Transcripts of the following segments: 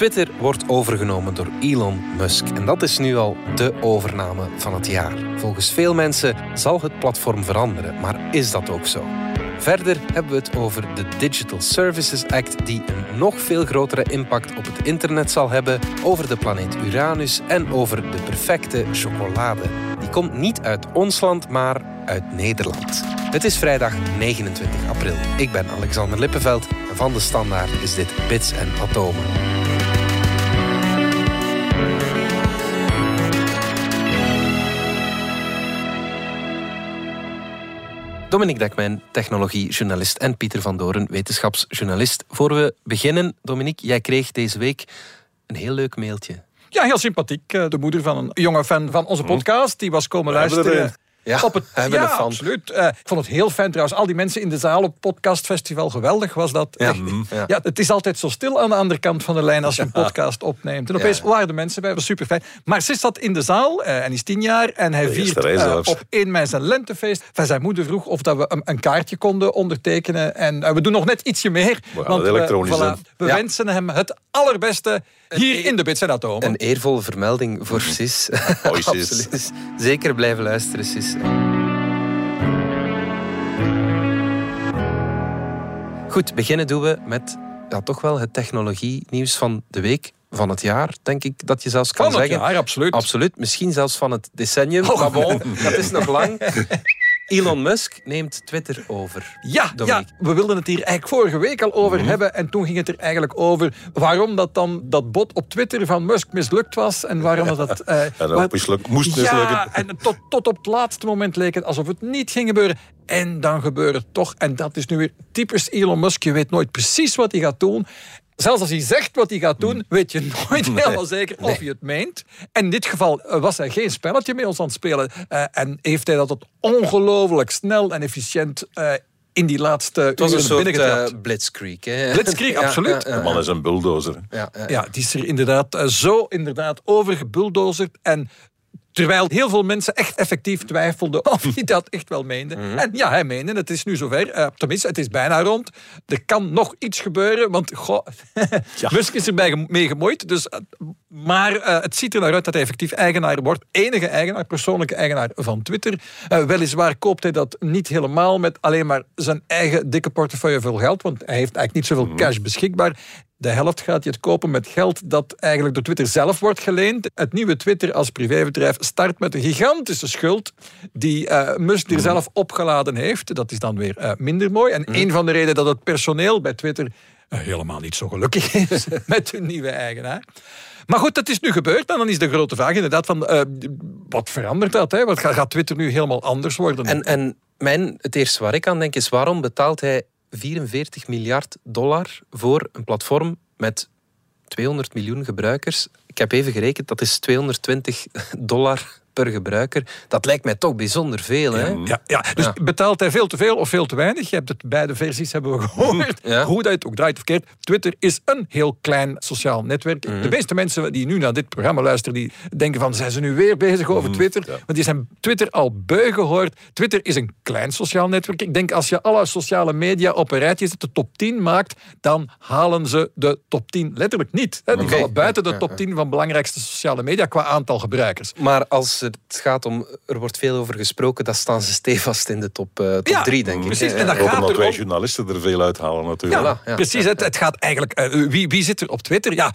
Twitter wordt overgenomen door Elon Musk. En dat is nu al de overname van het jaar. Volgens veel mensen zal het platform veranderen. Maar is dat ook zo? Verder hebben we het over de Digital Services Act, die een nog veel grotere impact op het internet zal hebben, over de planeet Uranus en over de perfecte chocolade. Die komt niet uit ons land, maar uit Nederland. Het is vrijdag 29 april. Ik ben Alexander Lippenveld en van de Standaard is dit Bits en Atomen. Dominique Dekmijn, technologiejournalist en Pieter van Doren, wetenschapsjournalist. Voor we beginnen, Dominique, jij kreeg deze week een heel leuk mailtje. Ja, heel sympathiek. Eh, de moeder van een jonge fan van onze podcast, die was komen luisteren. Ja, op het, ja, fan. absoluut. Eh, ik vond het heel fijn trouwens. Al die mensen in de zaal op podcastfestival, geweldig was dat. Ja, Echt. mm, ja. ja, het is altijd zo stil aan de andere kant van de lijn als je een podcast opneemt. En opeens waren de mensen bij, was super fijn. Maar Sis zat in de zaal eh, en is tien jaar en hij viert eh, op 1 mei zijn lentefeest. Zijn moeder vroeg of dat we een, een kaartje konden ondertekenen. En we doen nog net ietsje meer. gaan want het elektronisch we, we wensen hem het allerbeste hier in de Bits en Atomen. Een eervolle vermelding voor Sis. Hoi, Sis. Absoluut. Dus Zeker blijven luisteren, Sis. Goed, beginnen doen we met ja, toch wel het technologie-nieuws van de week, van het jaar, denk ik dat je zelfs kan Van het zeggen. jaar, absoluut. Absoluut, misschien zelfs van het decennium. Oh. Maar bon, dat is nog lang. Elon Musk neemt Twitter over. Ja, ja, we wilden het hier eigenlijk vorige week al over hebben. En toen ging het er eigenlijk over waarom dat dan dat bot op Twitter van Musk mislukt was. En waarom dat... dat eh, wat- ook misluk, moest ja, mislukken. en tot, tot op het laatste moment leek het alsof het niet ging gebeuren. En dan gebeurt het toch. En dat is nu weer typisch Elon Musk. Je weet nooit precies wat hij gaat doen. Zelfs als hij zegt wat hij gaat doen, weet je nooit helemaal zeker of hij het meent. En in dit geval eh, was hij geen spelletje met ons aan het spelen. eh, en heeft hij dat het ongelooflijk snel en efficiënt eh, in die laatste Het was een soort blitzkrieg. Hè? Blitzkrieg, Ja, absoluut. ja, De man is een bulldozer. ja, ja. Ja, die is er inderdaad zo inderdaad overgebulldozerd. En terwijl heel veel mensen echt effectief twijfelden of hij dat echt wel meende. En ja, hij meende, het is nu zover. Eh, tenminste, het is bijna rond. Er kan nog iets gebeuren, want goh, Musk is erbij mee gemoeid. Dus, eh, maar eh, het ziet er naar uit dat hij effectief eigenaar wordt. Enige eigenaar, persoonlijke eigenaar van Twitter. Weliswaar koopt hij dat niet helemaal met alleen maar zijn eigen dikke portefeuille vol geld. Want hij heeft eigenlijk niet zoveel cash beschikbaar. De helft gaat hij het kopen met geld dat eigenlijk door Twitter zelf wordt geleend. Het nieuwe Twitter als privébedrijf start met een gigantische schuld die eh, Musk er zelf opgeladen heeft. Dat is dan weer eh, minder mooi. En een van de redenen dat het personeel bij Twitter eh, helemaal niet zo gelukkig is met hun nieuwe eigenaar. Maar goed, dat is nu gebeurd. En dan is de grote vraag inderdaad van, wat verandert dat? Hè? Wat gaat, gaat Twitter nu helemaal anders worden? En, en mijn, het eerste waar ik aan denk is waarom betaalt hij 44 miljard dollar voor een platform met 200 miljoen gebruikers? Ik heb even gerekend, dat is 220 dollar per gebruiker. Dat lijkt mij toch bijzonder veel. Hè? Ja, ja, dus Ja. betaalt hij veel te veel of veel te weinig? Je hebt het beide versies hebben we gehoord. Ja. Hoe dat je het ook draait of keert. Twitter is een heel klein sociaal netwerk. Mhm. De meeste mensen die nu naar dit programma luisteren, die denken van, zijn ze nu weer bezig Mhm. over Twitter? Want die zijn Twitter al beu gehoord. Twitter is een klein sociaal netwerk. Ik denk als je alle sociale media op een rijtje zet, de top 10 maakt, dan halen ze de top 10 letterlijk niet. hè. Die vallen buiten de top 10 van belangrijkste sociale media qua aantal gebruikers. Maar als het gaat om, er wordt veel over gesproken, dan staan ze stevast in de top 3, Ja, denk ik. precies. En dat Ja. Ook gaat omdat wij journalisten er veel uithalen natuurlijk. Ja, Voilà, ja. precies. Het, het gaat eigenlijk... eh, wie, wie zit er op Twitter? Ja,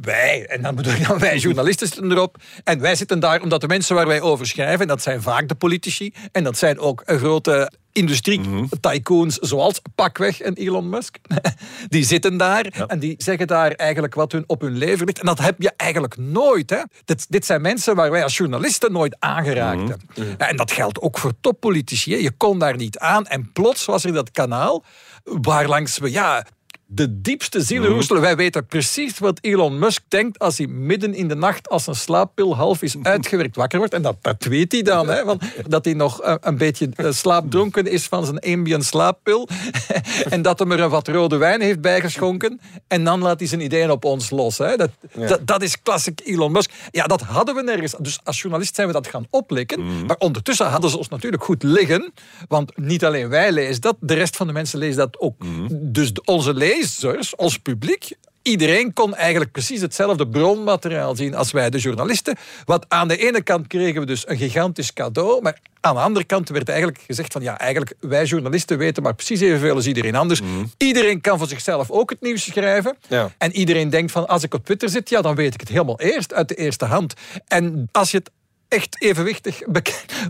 wij. En dan bedoel ik dan wij journalisten zitten erop. En wij zitten daar omdat de mensen waar wij over schrijven... en dat zijn vaak de politici... en dat zijn ook grote industrie-tycoons zoals Pakweg en Elon Musk. Die zitten daar en die zeggen daar eigenlijk wat hun op hun leven ligt. En dat heb je eigenlijk nooit. Hè? Dit, dit zijn mensen waar wij als journalisten nooit aangeraakt hebben. En dat geldt ook voor toppolitici. hè. Je kon daar niet aan en plots was er dat kanaal waarlangs we... Ja, de diepste zielen roestelen. Wij weten precies wat Elon Musk denkt als hij midden in de nacht als een slaappil half is uitgewerkt wakker wordt. En dat, dat weet hij dan. Hè, want dat hij nog eh, een beetje eh, slaapdronken is van zijn ambient slaappil. en dat hem er een wat rode wijn heeft bijgeschonken. En dan laat hij zijn ideeën op ons los. Hè. Dat, dat, dat is klassiek Elon Musk. Ja, dat hadden we nergens. Dus als journalist zijn we dat gaan oplekken. Maar ondertussen hadden ze ons natuurlijk goed liggen. Want niet alleen wij lezen dat, de rest van de mensen lezen dat ook. Dus de- onze lezers, ons publiek, iedereen kon eigenlijk precies hetzelfde bronmateriaal zien als wij, de journalisten. Wat aan de ene kant kregen we dus een gigantisch cadeau, maar aan de andere kant werd eigenlijk gezegd van ja, eigenlijk wij journalisten weten maar precies evenveel als iedereen anders. Iedereen kan voor zichzelf ook het nieuws schrijven. Ja. En iedereen denkt van als ik op Twitter zit, ja, dan weet ik het helemaal eerst uit de eerste hand. En als je het echt evenwichtig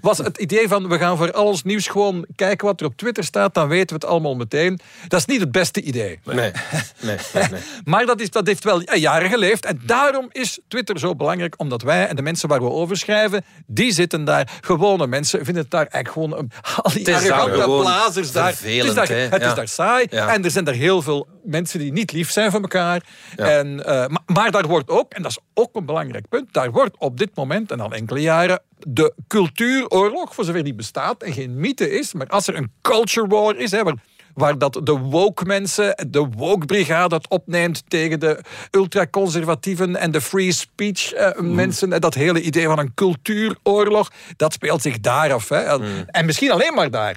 was het idee van we gaan voor al ons nieuws gewoon kijken wat er op Twitter staat, dan weten we het allemaal meteen. Dat is niet het beste idee. Nee, nee, nee. nee. Maar dat, is, dat heeft wel jaren geleefd. En daarom is Twitter zo belangrijk. Omdat wij en de mensen waar we over schrijven, die zitten daar. Gewone mensen vinden het daar eigenlijk gewoon... een- Al die Het is daar arrogante blazers daar. Het is daar, het is daar saai. Ja. En er zijn daar heel veel mensen die niet lief zijn voor elkaar. Ja. En, eh, maar, maar daar wordt ook, en dat is ook een belangrijk punt, daar wordt op dit moment en al enkele jaren de cultuuroorlog, voor zover die bestaat en geen mythe is, maar als er een culture war is, hè, waar, waar dat de woke mensen, de woke brigade het opneemt tegen de ultraconservatieven en de free speech eh, mensen, en dat hele idee van een cultuuroorlog, dat speelt zich daar af. Hè. En- En misschien alleen maar daar.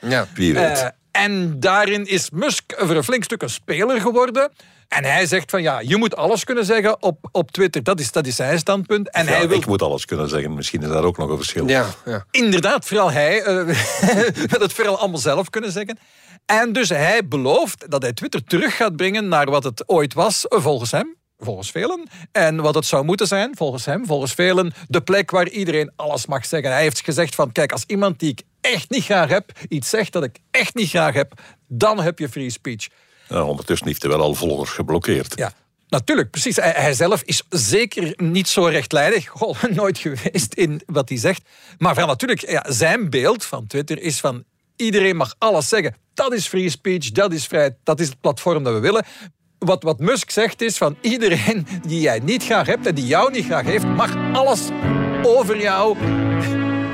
Ja. Wie weet. En daarin is Musk voor een flink stuk een speler geworden. En hij zegt van ja, je moet alles kunnen zeggen op, op Twitter. Dat is, dat is zijn standpunt. En Ja, hij wil Ik moet alles kunnen zeggen. Misschien is daar ook nog een verschil. Ja, ja. inderdaad, vooral hij eh, wil het vooral allemaal zelf kunnen zeggen. En dus hij belooft dat hij Twitter terug gaat brengen naar wat het ooit was, volgens hem. Volgens velen. En wat het zou moeten zijn, volgens hem, volgens velen, de plek waar iedereen alles mag zeggen. Hij heeft gezegd van, kijk, als iemand die ik echt niet graag heb, iets zegt dat ik echt niet graag heb, dan heb je free speech. Ja, ondertussen heeft hij wel al volgers geblokkeerd. Ja. Natuurlijk, precies. Hij, hij zelf is zeker niet zo rechtlijnig. Goh, nooit geweest in wat hij zegt. Maar van natuurlijk, ja, zijn beeld van Twitter is van iedereen mag alles zeggen. Dat is free speech, dat is vrijheid, dat is het platform dat we willen. Wat, wat Musk zegt is van iedereen die jij niet graag hebt en die jou niet graag heeft, mag alles over jou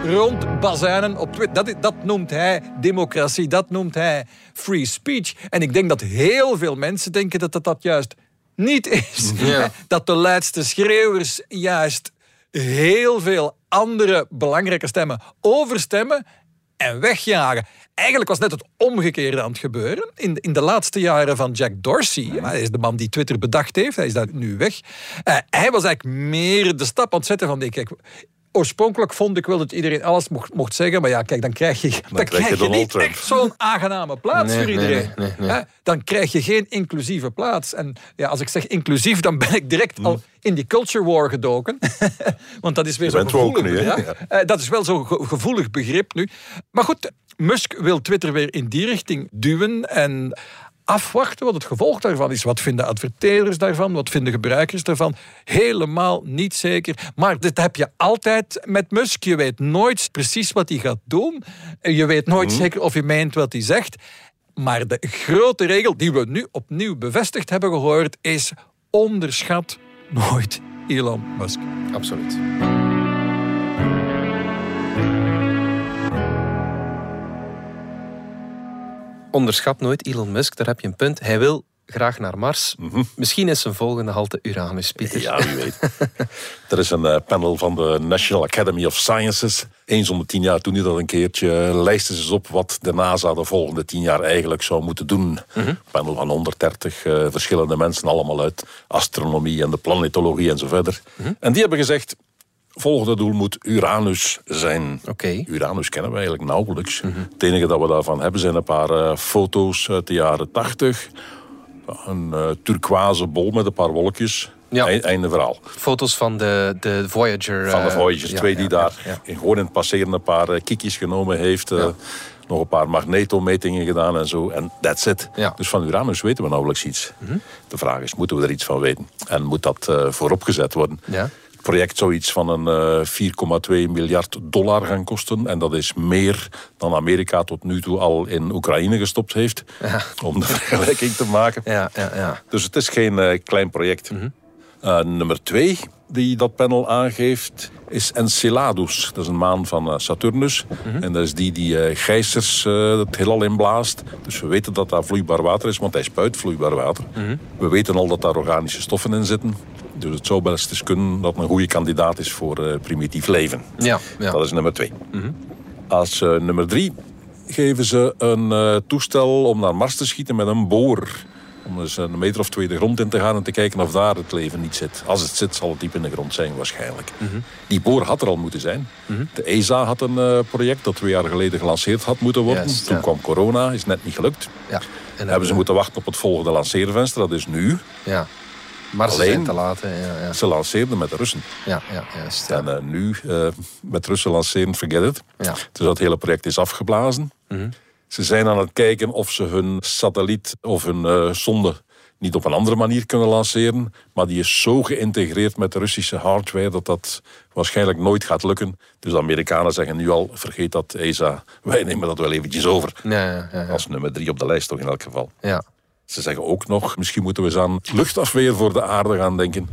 rond bazuinen op Twitter. Dat, dat noemt hij democratie, dat noemt hij free speech. En ik denk dat heel veel mensen denken dat dat, dat juist niet is. Ja. Dat de laatste schreeuwers juist heel veel andere belangrijke stemmen overstemmen en wegjagen. Eigenlijk was net het omgekeerde aan het gebeuren. In, in de laatste jaren van Jack Dorsey, hij is de man die Twitter bedacht heeft, hij is daar nu weg. eh, hij was eigenlijk meer de stap aan het zetten van, nee, kijk, oorspronkelijk vond ik wel dat iedereen alles mocht, mocht zeggen, maar ja, kijk, dan krijg je, dan krijg krijg je niet Trump. echt zo'n aangename plaats Nee, voor iedereen. nee, nee? Dan krijg je geen inclusieve plaats. En ja, als ik zeg inclusief, dan ben ik direct al in die culture war gedoken. Want dat is weer Je zo'n gevoelig nu, hè? begrip. Eh, dat is wel zo'n ge- gevoelig begrip nu. Maar goed, Musk wil Twitter weer in die richting duwen en afwachten wat het gevolg daarvan is. Wat vinden adverteerders daarvan? Wat vinden gebruikers daarvan? Helemaal niet zeker. Maar dit heb je altijd met Musk. Je weet nooit precies wat hij gaat doen. Je weet nooit zeker of hij meent wat hij zegt. Maar de grote regel die we nu opnieuw bevestigd hebben gehoord is onderschat nooit Elon Musk. Absoluut. Onderschat nooit Elon Musk, daar heb je een punt. Hij wil graag naar Mars. Misschien is zijn volgende halte Uranus, Pieter. Ja, wie weet. er is een eh, panel van de National Academy of Sciences. Eens om de tien jaar doen die dat een keertje. Lijsten ze eens op wat de NASA de volgende tien jaar eigenlijk zou moeten doen. Een panel van 130 eh, verschillende mensen, allemaal uit astronomie en de planetologie en zo verder. En die hebben gezegd, volgende doel moet Uranus zijn. Oké. Uranus kennen we eigenlijk nauwelijks. Het enige dat we daarvan hebben zijn een paar eh, foto's uit de jaren 80. Een eh, turquoise bol met een paar wolkjes. Ja. Ei- Einde verhaal. Foto's van de, de Voyager. Van de eh, Voyager ja, 2 ja, die ja, daar in- gewoon in het passeren een paar kiekjes genomen heeft. Nog een paar magnetometingen gedaan en zo. En that's it. Mhm. Dus van Uranus weten we nauwelijks iets. De vraag is, moeten we er iets van weten? En moet dat vooropgezet worden? Ja. Project zou iets van een eh, 4,2 miljard dollar gaan kosten. En dat is meer dan Amerika tot nu toe al in Oekraïne gestopt heeft. Om de vergelijking te maken. Ja, ja, ja. Dus het is geen eh, klein project. Eh, nummer twee die dat panel aangeeft is Enceladus. Dat is een maan van eh, Saturnus. En dat is die die eh gijzers eh, het heelal inblaast. Dus we weten dat daar vloeibaar water is, want hij spuit vloeibaar water. We weten al dat daar organische stoffen in zitten. Dus het zou best eens kunnen dat een goede kandidaat is voor primitief leven. Ja, ja. Dat is nummer twee. Als eh, nummer drie geven ze een toestel om naar Mars te schieten met een boor. Om eens een meter of twee de grond in te gaan en te kijken of daar het leven niet zit. Als het zit, zal het diep in de grond zijn waarschijnlijk. Die boor had er al moeten zijn. De ESA had een eh, project dat twee jaar geleden gelanceerd had moeten worden. Toen ja. kwam corona, is net niet gelukt. Ja. En Hebben ze moeten wachten op het volgende lanceervenster, dat is nu. Ja. Maar ze Alleen- zijn te laat. hè. Ja, ja. Ze lanceerden met de Russen. ja, ja juist. Ja. En eh, nu, eh, met Russen lanceren, forget it. Ja. Dus dat hele project is afgeblazen. Ze zijn aan het kijken of ze hun satelliet of hun eh, zonde niet op een andere manier kunnen lanceren. Maar die is zo geïntegreerd met de Russische hardware dat dat waarschijnlijk nooit gaat lukken. Dus de Amerikanen zeggen nu al, vergeet dat ESA, wij nemen dat wel eventjes over. Ja, ja, ja, ja. Als nummer drie op de lijst toch in elk geval. ja. Ze zeggen ook nog, misschien moeten we eens aan luchtafweer voor de aarde gaan denken.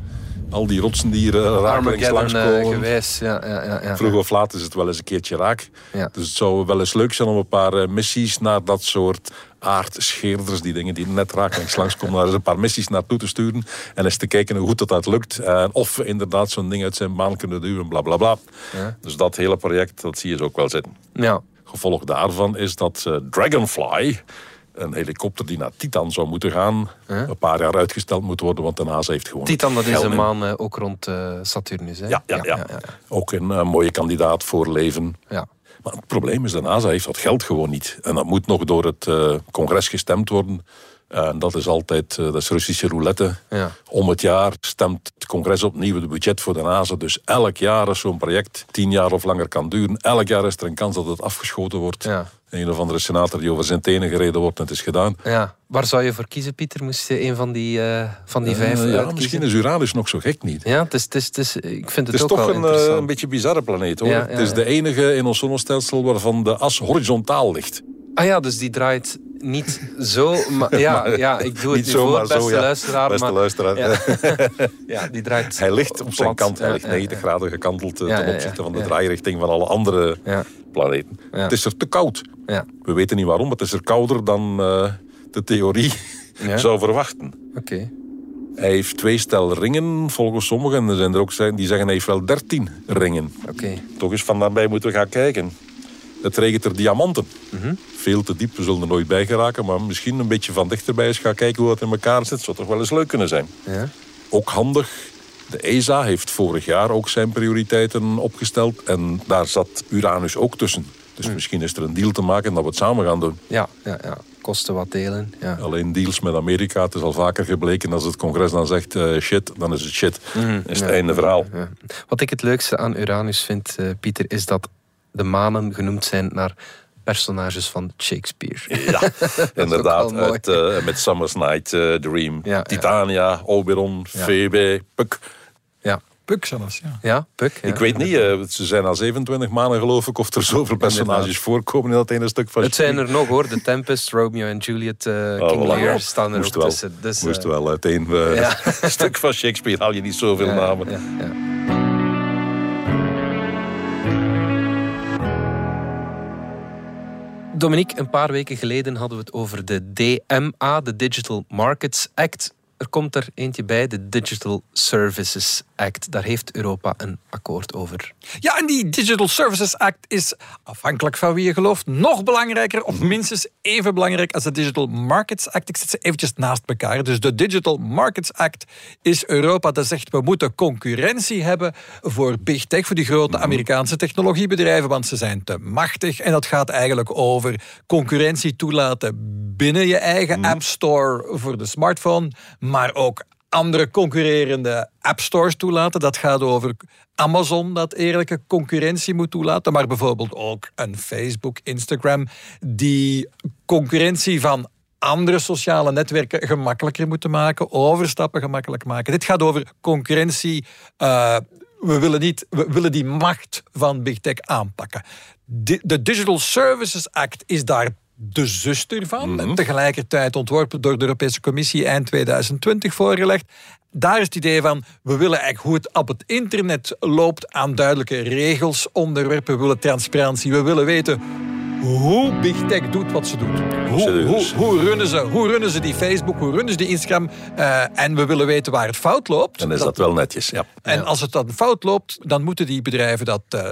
Al die rotsen die er rakelings langskomen. eh. Ja, ja, ja, ja. Vroeg of laat is het wel eens een keertje raak. Ja. Dus het zou wel eens leuk zijn om een paar eh, missies naar dat soort aardscheerders, die dingen die net rakelings langskomen, daar eens een paar missies naartoe te sturen. En eens te kijken hoe goed dat, dat lukt. En of we inderdaad zo'n ding uit zijn baan kunnen duwen, bla bla bla. Ja. Dus dat hele project, dat zie je ook wel zitten. ja. Gevolg daarvan is dat eh, Dragonfly, een helikopter die naar Titan zou moeten gaan, een paar jaar uitgesteld moet worden, want de NASA heeft gewoon... Titan, dat is een maan eh, ook rond eh, Saturnus. Hè? Ja, ja, ja, ja, ja. Ook een eh, mooie kandidaat voor leven. Ja. Maar het probleem is, de NASA heeft dat geld gewoon niet. En dat moet nog door het congres gestemd worden. En dat is altijd, dat is Russische roulette. Ja. Om het jaar stemt het congres opnieuw het budget voor de NASA. Dus elk jaar als zo'n project tien jaar of langer kan duren, elk jaar is er een kans dat het afgeschoten wordt. Ja. Een of andere senator die over zijn tenen gereden wordt en het is gedaan. Ja. Waar zou je voor kiezen, Pieter? Moest je een van die, eh, van die vijf Eh, ja, uitkiezen? misschien is Uranus nog zo gek niet. Ja, het is, het is, het is, ik vind het, Het is ook toch wel een, eh, een beetje bizarre planeet hoor. Ja, ja, het is de enige in ons zonnestelsel waarvan de as horizontaal ligt. Ah ja, dus die draait niet zo... Maar, ja, ja, ik doe het Niet voor, maar zo, beste ja. luisteraar. Beste maar, luisteraar. Ja. ja, die draait Hij ligt op zijn kant, hij ligt ja, 90 ja. graden gekanteld eh, ten opzichte van de draairichting van alle andere Ja. Planeten. Ja. Het is er te koud. Ja, We weten niet waarom, maar het is er kouder dan eh, de theorie Ja. zou verwachten. oké. Hij heeft twee stel ringen, volgens sommigen. En er zijn er ook die zeggen hij heeft wel 13 ringen. Oké. Toch eens van daarbij moeten we gaan kijken. Het regent er diamanten. Mhm. Veel te diep, we zullen er nooit bij geraken. Maar misschien een beetje van dichterbij eens gaan kijken hoe dat in elkaar zit. Zou toch wel eens leuk kunnen zijn. Ja. Ook handig. De ESA heeft vorig jaar ook zijn prioriteiten opgesteld. En daar zat Uranus ook tussen. Dus misschien is er een deal te maken dat we het samen gaan doen. Ja, ja, ja. Kosten wat delen. Ja. Alleen deals met Amerika. Het is al vaker gebleken als het congres dan zegt eh, shit, dan is het shit. is het einde verhaal. Ja. Wat ik het leukste aan Uranus vind, eh, Pieter, is dat de manen genoemd zijn naar personages van Shakespeare. Ja, inderdaad. Uit, eh, met Summer's Night Dream. Ja, ja. Titania, Oberon. Phoebe, Puck. Ja, Puk zelfs, ja. ja Puck. Ja. Ik weet niet, eh, ze zijn al 27 maanden geloof ik, of er zoveel personages voorkomen in dat ene stuk van Het zijn er nog hoor, de Tempest, Romeo en Juliet, eh, Oh, King voilà. Lear staan er Moest ook wel. tussen. Dus, Moest eh, wel uit één ja. stuk van Shakespeare haal je niet zoveel ja, namen. ja, ja. Dominique, een paar weken geleden hadden we het over de DMA, de Digital Markets Act. Er komt er eentje bij, de Digital Services Act. Daar heeft Europa een akkoord over. Ja, en die Digital Services Act is, afhankelijk van wie je gelooft, nog belangrijker of minstens even belangrijk als de Digital Markets Act. Ik zet ze eventjes naast elkaar. Dus de Digital Markets Act is Europa dat zegt we moeten concurrentie hebben voor big tech, voor die grote Amerikaanse technologiebedrijven, want ze zijn te machtig. En dat gaat eigenlijk over concurrentie toelaten binnen je eigen App Store voor de smartphone, maar ook andere concurrerende appstores toelaten. Dat gaat over Amazon dat eerlijke concurrentie moet toelaten, maar bijvoorbeeld ook een Facebook, Instagram, die concurrentie van andere sociale netwerken gemakkelijker moeten maken, overstappen gemakkelijk maken. Dit gaat over concurrentie. eh, we willen, niet, we willen die macht van big tech aanpakken. De Digital Services Act is daar de zuster van. Tegelijkertijd ontworpen door de Europese Commissie eind 2020 voorgelegd. Daar is het idee van, we willen eigenlijk hoe het op het internet loopt aan duidelijke regels, onderwerpen. We willen transparantie. We willen weten hoe Big Tech doet wat ze doet. Hoe, hoe, hoe, runnen, ze, hoe runnen ze die Facebook, hoe runnen ze die Instagram. eh, en we willen weten waar het fout loopt. Dan is dat wel netjes, ja. En als het dan fout loopt, dan moeten die bedrijven dat eh,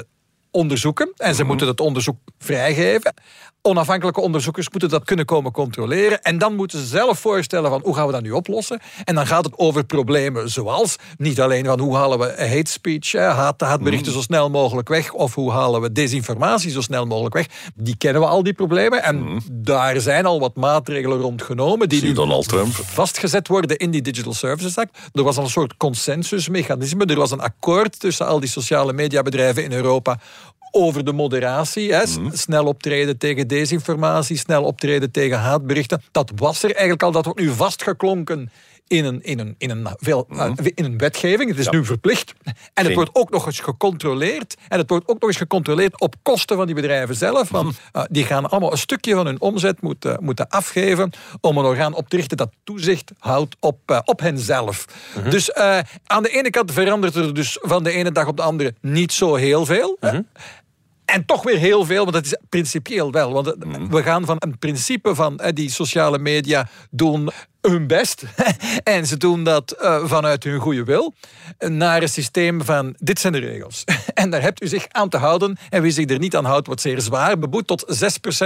onderzoeken. En Mhm. ze moeten dat onderzoek vrijgeven. Onafhankelijke onderzoekers moeten dat kunnen komen controleren. En dan moeten ze zelf voorstellen van hoe gaan we dat nu oplossen. En dan gaat het over problemen zoals niet alleen van hoe halen we hate speech, haat, haatberichten mm. zo snel mogelijk weg. Of hoe halen we desinformatie zo snel mogelijk weg. Die kennen we al, die problemen. En mm. daar zijn al wat maatregelen rond genomen. Die nu Donald Trump. vastgezet worden in die Digital Services Act. Er was al een soort consensusmechanisme. Er was een akkoord tussen al die sociale mediabedrijven in Europa over de moderatie. Hè. Mhm. Snel optreden tegen desinformatie, snel optreden tegen haatberichten. Dat was er eigenlijk al, dat wordt nu vastgeklonken in een, in een, in een, veel, mhm. eh, in een wetgeving. Het is nu verplicht. En het wordt ook nog eens gecontroleerd. En het wordt ook nog eens gecontroleerd op kosten van die bedrijven zelf. Want mhm. eh, die gaan allemaal een stukje van hun omzet moeten, moeten afgeven om een orgaan op te richten dat toezicht houdt op, uh, op henzelf. Dus aan de ene kant verandert er dus van de ene dag op de andere niet zo heel veel. En toch weer heel veel, want dat is principieel wel. Want we gaan van een principe van die sociale media doen hun best. en ze doen dat uh, vanuit hun goede wil. Naar een systeem van, dit zijn de regels. en daar hebt u zich aan te houden. En wie zich er niet aan houdt, wordt zeer zwaar. Beboet tot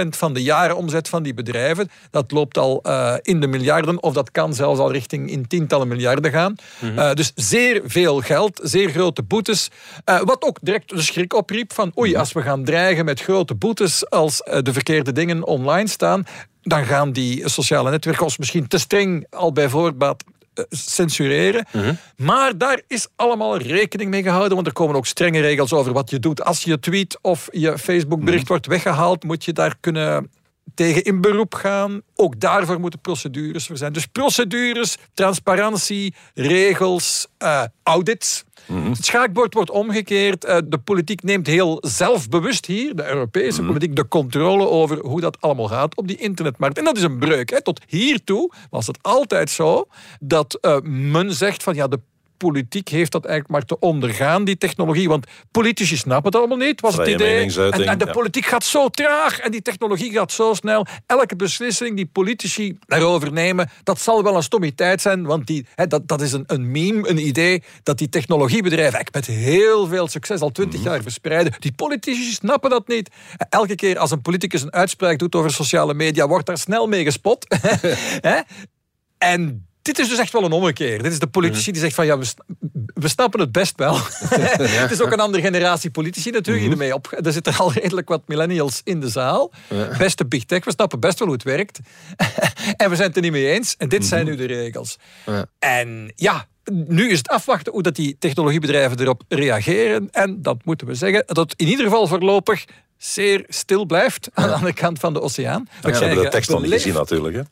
6% van de jaaromzet van die bedrijven. Dat loopt al uh, in de miljarden. Of dat kan zelfs al richting in tientallen miljarden gaan. Mm -hmm. uh, dus zeer veel geld. Zeer grote boetes. wat ook direct de schrik opriep van... oei, mhm. als we gaan dreigen met grote boetes... als de verkeerde dingen online staan dan gaan die sociale netwerken ons misschien te streng al bij voorbaat eh, censureren. Mhm. Maar daar is allemaal rekening mee gehouden, want er komen ook strenge regels over wat je doet. Als je tweet of je Facebook-bericht mhm. wordt weggehaald, moet je daar kunnen tegen in beroep gaan. Ook daarvoor moeten procedures voor zijn. Dus procedures, transparantie, regels, uh, audits. Het schaakbord wordt omgekeerd. Eh, de politiek neemt heel zelfbewust hier, de Europese mhm. politiek, de controle over hoe dat allemaal gaat op die internetmarkt. En dat is een breuk. Hè. Tot hiertoe was het altijd zo dat uh, men zegt van ja, de politiek heeft dat eigenlijk maar te ondergaan, die technologie. Want politici snappen het allemaal niet, was het idee. En, en, de politiek gaat zo traag en die technologie gaat zo snel. Elke beslissing die politici daarover nemen, dat zal wel een stommiteit zijn. Want die, dat, dat is een, een meme, een idee, dat die technologiebedrijven met heel veel succes al twintig mhm. jaar verspreiden. Die politici snappen dat niet. Elke keer als een politicus een uitspraak doet over sociale media, wordt daar snel mee gespot. en dit is dus echt wel een ommekeer. Dit is de politici die zegt van ja, we, we snappen het best wel. het is ook een andere generatie politici natuurlijk die mhm. ermee op. Er zitten al redelijk wat millennials in de zaal. Beste big tech, we snappen best wel hoe het werkt. en we zijn het er niet mee eens. En dit zijn mhm. nu de regels. En ja, nu is het afwachten hoe dat die technologiebedrijven erop reageren. En dat moeten we zeggen, dat in ieder geval voorlopig zeer stil blijft aan de andere kant van de oceaan. We ja, hebben de tekst nog niet gezien natuurlijk. Hè?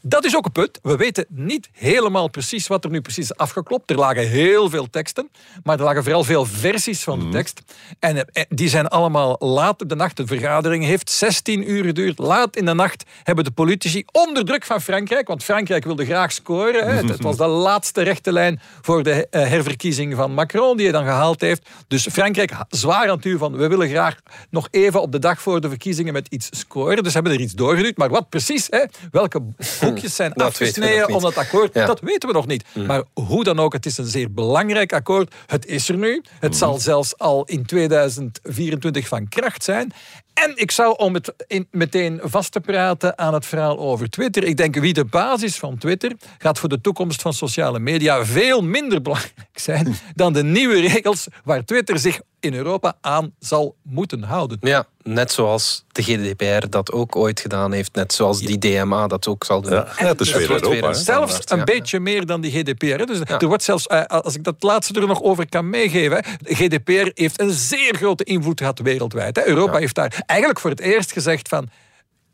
Dat is ook een punt. We weten niet helemaal precies wat er nu precies is afgeklopt. Er lagen heel veel teksten, maar er lagen vooral veel versies van de mhm. tekst. En eh, die zijn allemaal laat op de nacht. De vergadering heeft 16 uur geduurd. Laat in de nacht hebben de politici onder druk van Frankrijk, want Frankrijk wilde graag scoren. Hè. Het was de laatste rechte lijn voor de eh, herverkiezing van Macron, die hij dan gehaald heeft. Dus Frankrijk zwaar aan het u van, we willen graag nog even op de dag voor de verkiezingen met iets scoren. Dus hebben er iets doorgeduwd. Maar wat precies, hè? welke hoekjes zijn afgesneden om dat akkoord. Dat weten we nog niet. Mm. Maar hoe dan ook, het is een zeer belangrijk akkoord. Het is er nu. Het mm. zal zelfs al in 2024 van kracht zijn. En ik zou, om het in, meteen vast te praten aan het verhaal over Twitter. Ik denk wie de basis van Twitter gaat voor de toekomst van sociale media veel minder belangrijk zijn dan de nieuwe regels waar Twitter zich in Europa aan zal moeten houden. Ja, net zoals de GDPR dat ook ooit gedaan heeft. Net zoals die DMA dat ook zal doen. Ja, het is weer Europa. zelfs een beetje meer dan die GDPR. Dus er wordt zelfs, eh, als ik dat laatste er nog over kan meegeven. GDPR heeft een zeer grote invloed gehad wereldwijd. Europa heeft daar eigenlijk voor het eerst gezegd van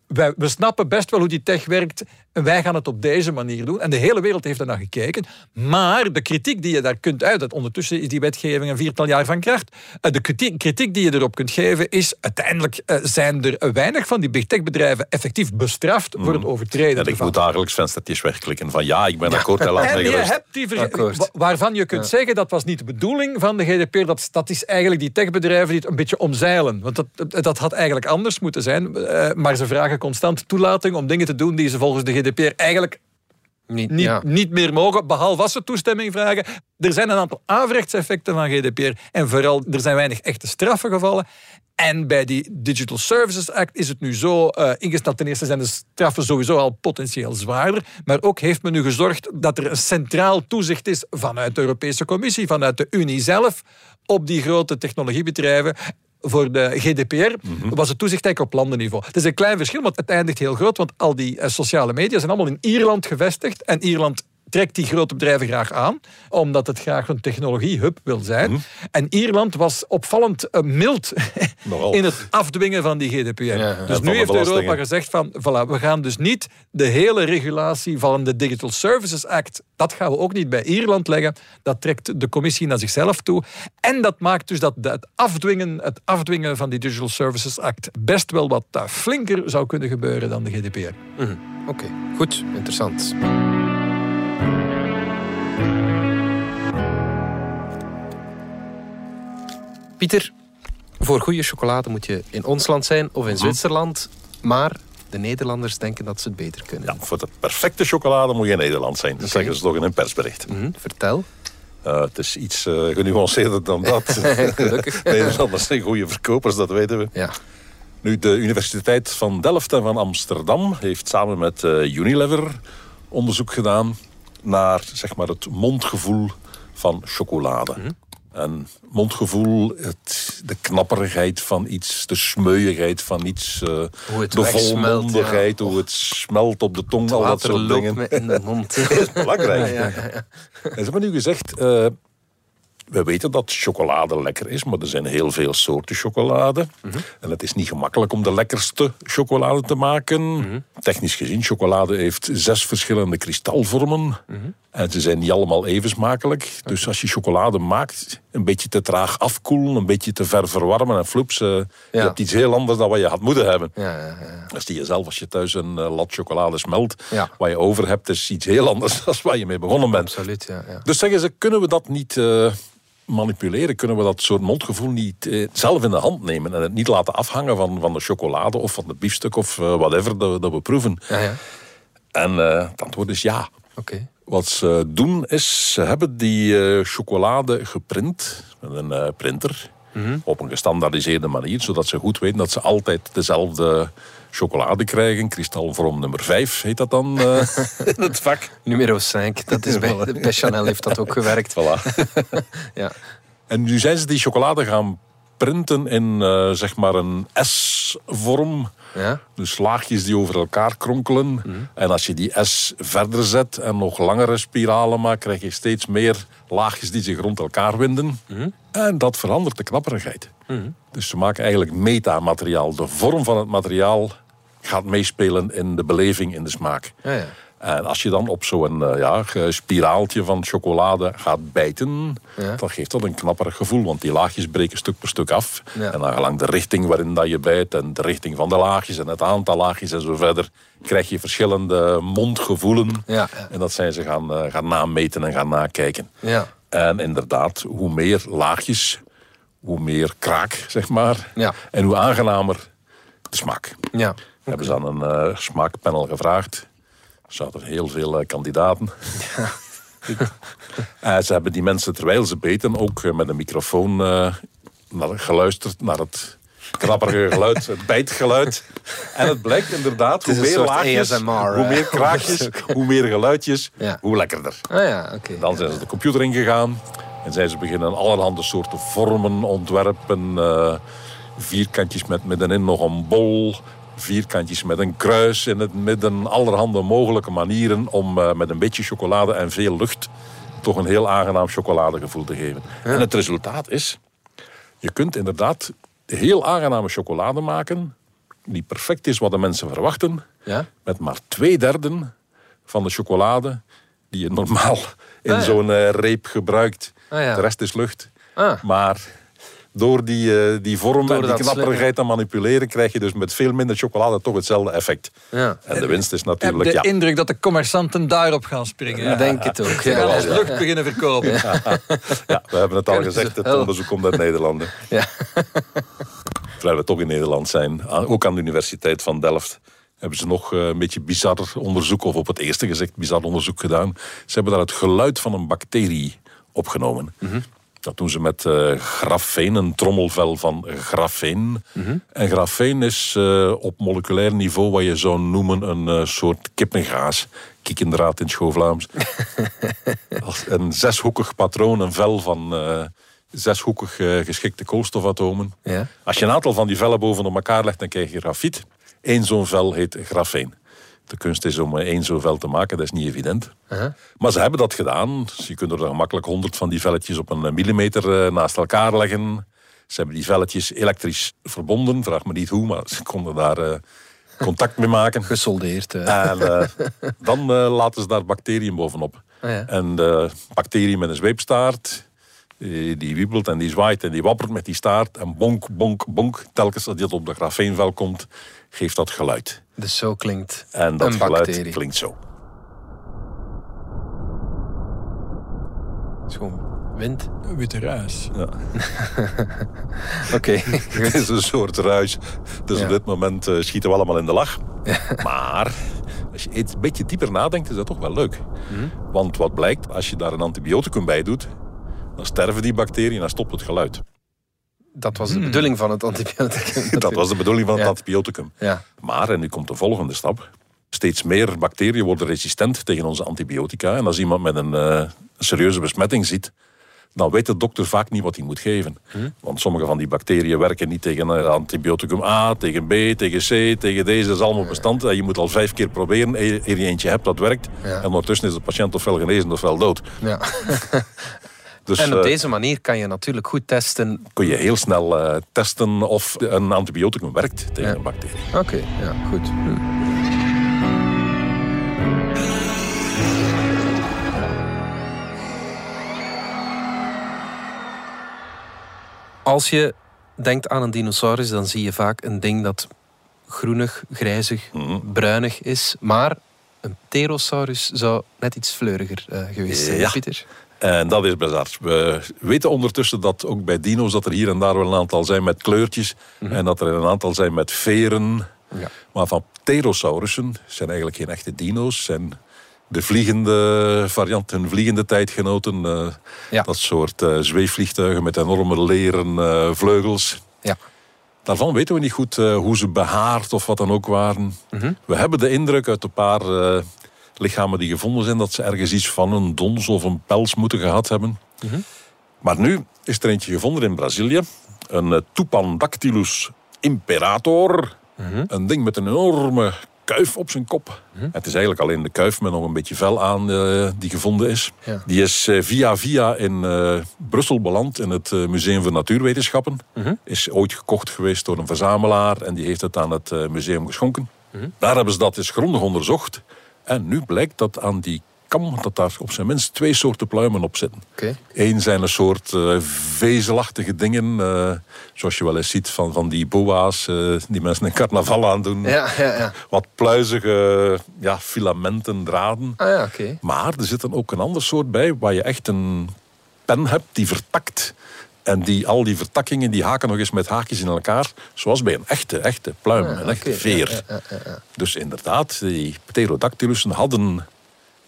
wij, we snappen best wel hoe die tech werkt en wij gaan het op deze manier doen. En de hele wereld heeft er naar gekeken. Maar de kritiek die je daar kunt uiten, ondertussen is die wetgeving een viertal jaar van kracht. Eh, de kritiek, kritiek die je erop kunt geven is, uiteindelijk eh, zijn er weinig van die big tech bedrijven effectief bestraft voor het mm. overtreden. Ja, ik moet dagelijks venstertjes wegklikken van ja, ik ben akkoord. Ja. En je hebt die waarvan je kunt zeggen dat was niet de bedoeling van de GDPR. Dat, dat is eigenlijk die techbedrijven die het een beetje omzeilen. Want dat, dat had eigenlijk anders moeten zijn. Eh, maar ze vragen constant toelating om dingen te doen die ze volgens de GDPR eigenlijk Niet- niet, ja. niet meer mogen, behalve als ze toestemming vragen. Er zijn een aantal averechtseffecten van GDPR en vooral er zijn weinig echte straffen gevallen. En bij die Digital Services Act is het nu zo eh, ingesteld. Ten eerste zijn de straffen sowieso al potentieel zwaarder. Maar ook heeft men nu gezorgd dat er een centraal toezicht is vanuit de Europese Commissie, vanuit de Unie zelf, op die grote technologiebedrijven. Voor de GDPR was het toezicht eigenlijk op landenniveau. Het is een klein verschil, maar het eindigt heel groot. Want al die eh, sociale media zijn allemaal in Ierland gevestigd. En Ierland trekt die grote bedrijven graag aan, omdat het graag een technologiehub wil zijn. En Ierland was opvallend eh, mild in het afdwingen van die GDPR. ja. Dus nu heeft Europa gezegd van, voilà, we gaan dus niet de hele regulatie van de Digital Services Act, dat gaan we ook niet bij Ierland leggen. Dat trekt de commissie naar zichzelf toe. En dat maakt dus dat het afdwingen, het afdwingen van die Digital Services Act best wel wat eh, flinker zou kunnen gebeuren dan de GDPR. Mhm. Oké, goed, interessant. Pieter, voor goede chocolade moet je in ons land zijn of in Zwitserland. Maar de Nederlanders denken dat ze het beter kunnen. Ja, voor de perfecte chocolade moet je in Nederland zijn. Dat zeggen ze toch in een persbericht. Mhm, Vertel. Eh, het is iets eh, genuanceerder dan dat. Gelukkig. Nederlanders zijn goede verkopers, dat weten we. Ja. Nu, de Universiteit van Delft en van Amsterdam heeft samen met eh, Unilever onderzoek gedaan naar zeg maar, het mondgevoel van chocolade. En mondgevoel, het, de knapperigheid van iets, de smeuigheid van iets, Hoe het de volmondigheid, ja. hoe het smelt op de tong, al dat soort dingen. me in de mond. Dat is belangrijk. Ja, ja. En ze hebben nu gezegd, eh, we weten dat chocolade lekker is, maar er zijn heel veel soorten chocolade. En het is niet gemakkelijk om de lekkerste chocolade te maken. Technisch gezien, chocolade heeft zes verschillende kristalvormen. En ze zijn niet allemaal even smakelijk. Dus als je chocolade maakt, een beetje te traag afkoelen, een beetje te ver verwarmen en floeps, eh, je hebt iets heel anders dan wat je had moeten hebben. Ja, ja, ja. Dat zie je zelf als je thuis een eh, lat chocolade smelt. Wat je over hebt, is iets heel anders dan waar je mee begonnen bent. Absoluut, ja. ja. Dus zeggen ze, kunnen we dat niet eh, manipuleren? Kunnen we dat soort mondgevoel niet eh, zelf in de hand nemen? En het niet laten afhangen van, van de chocolade of van de biefstuk of whatever dat, we- dat we proeven? ja, ja. En eh, het antwoord is ja. Oké. Wat ze doen is, ze hebben die eh, chocolade geprint met een eh, printer. Op een gestandaardiseerde manier, zodat ze goed weten dat ze altijd dezelfde chocolade krijgen. Kristalvorm nummer 5 heet dat dan eh, in het vak. Numero 5, dat is bij, bij Chanel heeft dat ook gewerkt. Voilà. Ja. En nu zijn ze die chocolade gaan printen in eh, zeg maar een S-vorm. Ja? Dus laagjes die over elkaar kronkelen. En als je die S verder zet en nog langere spiralen maakt, krijg je steeds meer laagjes die zich rond elkaar winden. En dat verandert de knapperigheid. Dus ze maken eigenlijk metamateriaal. De vorm van het materiaal gaat meespelen in de beleving, in de smaak. Ja, ja. En als je dan op zo'n eh, ja, spiraaltje van chocolade gaat bijten, Ja. dan geeft dat een knapperig gevoel. Want die laagjes breken stuk per stuk af. Ja. En dan gelang de richting waarin dat je bijt en de richting van de laagjes en het aantal laagjes en zo verder, krijg je verschillende mondgevoelen. Ja. En dat zijn ze gaan, eh, gaan nameten en gaan nakijken. Ja. En inderdaad, hoe meer laagjes, hoe meer kraak, zeg maar. En hoe aangenamer de smaak. Ja. Hebben ze aan een eh, smaakpanel gevraagd. Er zaten heel veel eh, kandidaten. Eh, ze hebben die mensen, terwijl ze beten, ook eh, met een microfoon naar, geluisterd naar het knapperige geluid, het bijtgeluid. En het blijkt inderdaad, hoe meer laagjes, ASMR, hoe meer kraakjes, hoe meer geluidjes, Ja. hoe lekkerder. Ah ja. Dan zijn ze de computer ingegaan en zijn ze beginnen allerhande soorten vormen ontwerpen. vierkantjes met middenin nog een bol, vierkantjes met een kruis in het midden. Allerhande mogelijke manieren om eh, met een beetje chocolade en veel lucht toch een heel aangenaam chocoladegevoel te geven. En het resultaat is, je kunt inderdaad heel aangename chocolade maken, die perfect is wat de mensen verwachten, Ja? met maar twee derde van de chocolade die je normaal in Ah, ja. zo'n eh, reep gebruikt. Ah. De rest is lucht. Ah. Maar door die, eh, die vorm Door en die dat knapperigheid te manipuleren, krijg je dus met veel minder chocolade toch hetzelfde effect. Ja. En de winst is Ik heb natuurlijk, de ja. indruk dat de commerçanten daarop gaan springen. Ik denk het ook. Ze gaan Ja, als ja. lucht beginnen verkopen. ja, we hebben het al gezegd, het wel. onderzoek komt uit Nederland. Ja. Terwijl we toch in Nederland zijn, aan- ook aan de Universiteit van Delft, hebben ze nog eh, een beetje bizar onderzoek, of op het eerste gezicht bizar onderzoek gedaan. Ze hebben daar het geluid van een bacterie opgenomen. Dat doen ze met uh, grafeen, een trommelvel van grafeen. En grafeen is uh, op moleculair niveau wat je zou noemen een uh, soort kippengaas. Kiekendraad in schoolvlaams. een zeshoekig patroon, een vel van zeshoekig geschikte koolstofatomen. Ja. Als je een aantal van die vellen bovenop elkaar legt, dan krijg je grafiet. Eén zo'n vel heet grafeen. De kunst is om één zo'n vel te maken, dat is niet evident. Uh -huh. Maar ze hebben dat gedaan. Dus je kunt er gemakkelijk honderd van die velletjes op een millimeter naast elkaar leggen. Ze hebben die velletjes elektrisch verbonden. Vraag me niet hoe, maar ze konden daar uh, contact mee maken. Gesoldeerd. Uh. En uh, dan laten ze daar bacteriën bovenop. Ah, ja. En de bacterie met een zweepstaart, die wiebelt en die zwaait en die wappert met die staart. En bonk, bonk, bonk. Telkens als dit op de grafeenvel komt, geeft dat geluid. Dus zo klinkt En dat een geluid bacterie. klinkt zo. Het is gewoon wind. Witte ruis. Ja. Oké. Het is een soort ruis. Dus Ja. op dit moment eh, schieten we allemaal in de lach. Maar als je iets een beetje dieper nadenkt, is dat toch wel leuk. Mhm. Want wat blijkt, als je daar een antibioticum bij doet, dan sterven die bacteriën en dan stopt het geluid. Dat was de bedoeling van het antibioticum. Dat was de bedoeling van het Ja. antibioticum. Ja. Maar, en nu komt de volgende stap, steeds meer bacteriën worden resistent tegen onze antibiotica. En als iemand met een eh, serieuze besmetting ziet, dan weet de dokter vaak niet wat hij moet geven. Want sommige van die bacteriën werken niet tegen eh, antibioticum A, tegen B, tegen C, tegen deze. Dat is allemaal bestand. En je moet al vijf keer proberen eer eer je eentje hebt dat werkt. Ja. En ondertussen is de patiënt ofwel genezen ofwel dood. ja. Dus En op eh, deze manier kan je natuurlijk goed testen. kun je heel snel eh, testen of een antibioticum werkt tegen Ja. een bacterie. Oké, ja, goed. Hm. Als je denkt aan een dinosaurus, dan zie je vaak een ding dat groenig, grijzig, Mhm. bruinig is. Maar een pterosaurus zou net iets fleuriger eh, geweest zijn, Ja. Pieter. En dat is bizar. We weten ondertussen dat ook bij dino's dat er hier en daar wel een aantal zijn met kleurtjes. En dat er een aantal zijn met veren. Ja. Maar van pterosaurussen zijn eigenlijk geen echte dino's. Zijn de vliegende variant, hun vliegende tijdgenoten. eh, Ja. Dat soort eh, zweefvliegtuigen met enorme leren eh, vleugels. Ja. Daarvan weten we niet goed hoe ze behaard of wat dan ook waren. Mhm. We hebben de indruk uit een paar lichamen die gevonden zijn... dat ze ergens iets van een dons of een pels moeten gehad hebben. Mhm. Maar nu is er eentje gevonden in Brazilië. Een uh, Tupandactylus imperator. Mhm. Een ding met een enorme kuif op zijn kop. Het is eigenlijk alleen de kuif met nog een beetje vel aan eh, die gevonden is. Ja. Die is eh, via via in eh, Brussel beland in het eh, Museum voor Natuurwetenschappen. Mhm. Is ooit gekocht geweest door een verzamelaar en die heeft het aan het eh, museum geschonken. Daar hebben ze dat eens grondig onderzocht. En nu blijkt dat aan die kam dat daar op zijn minst twee soorten pluimen op zitten. Eén zijn een soort eh, vezelachtige dingen, eh, zoals je wel eens ziet van, van die boa's eh, die mensen in carnaval aandoen. Ja, ja, ja. Wat pluizige ja, filamenten, draden. Ah ja. Maar er zit dan ook een ander soort bij waar je echt een pen hebt die vertakt. En die, al die vertakkingen die haken nog eens met haakjes in elkaar. Zoals bij een echte, echte pluim, Ah, een echte veer. Ja, ja, ja, ja. Dus inderdaad, die pterodactylussen hadden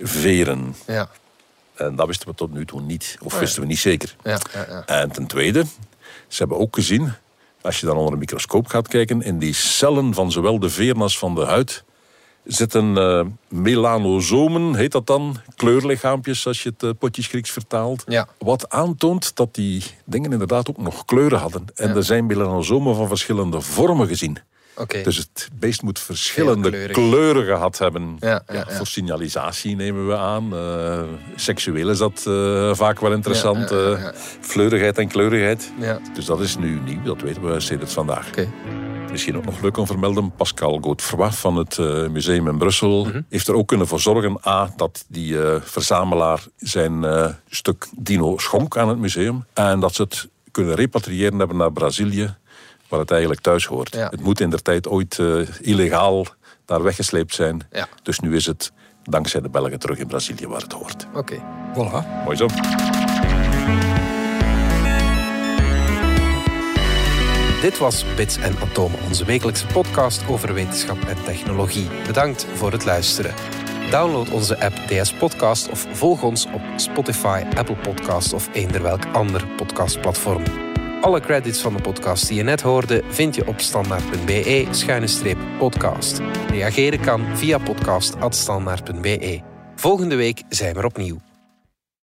veren. Ja, En dat wisten we tot nu toe niet. Of wisten we niet zeker. ja, ja, ja. En ten tweede, ze hebben ook gezien, als je dan onder een microscoop gaat kijken, in die cellen van zowel de veer als van de huid zitten eh, melanosomen, heet dat dan, kleurlichaampjes als je het eh, potjes Grieks vertaalt. Ja. Wat aantoont dat die dingen inderdaad ook nog kleuren hadden. En Ja. er zijn melanosomen van verschillende vormen gezien. Dus het beest moet verschillende kleuren gehad hebben. Ja, ja, ja. Voor signalisatie nemen we aan. Eh, seksueel is dat vaak wel interessant. Ja. fleurigheid en kleurigheid. Ja, Dus dat is nu nieuw, dat weten we sinds vandaag. oké. Misschien ook nog leuk om te vermelden. Pascal Godefroy van het eh, museum in Brussel heeft er ook kunnen voor zorgen A, dat die eh, verzamelaar zijn eh, stuk dino schonk aan het museum. En dat ze het kunnen repatriëren hebben naar Brazilië, waar het eigenlijk thuis hoort. Ja. Het moet in der tijd ooit eh, illegaal daar weggesleept zijn. Ja. Dus nu is het dankzij de Belgen terug in Brazilië waar het hoort. Oké. Voilà. Mooi zo. Dit was Bits en Atomen, onze wekelijkse podcast over wetenschap en technologie. Bedankt voor het luisteren. Download onze app DS Podcast of volg ons op Spotify, Apple Podcast of eender welk ander podcastplatform. Alle credits van de podcast die je net hoorde vind je op standaard.be-podcast. Reageren kan via podcast.standaard.be. Volgende week zijn we opnieuw.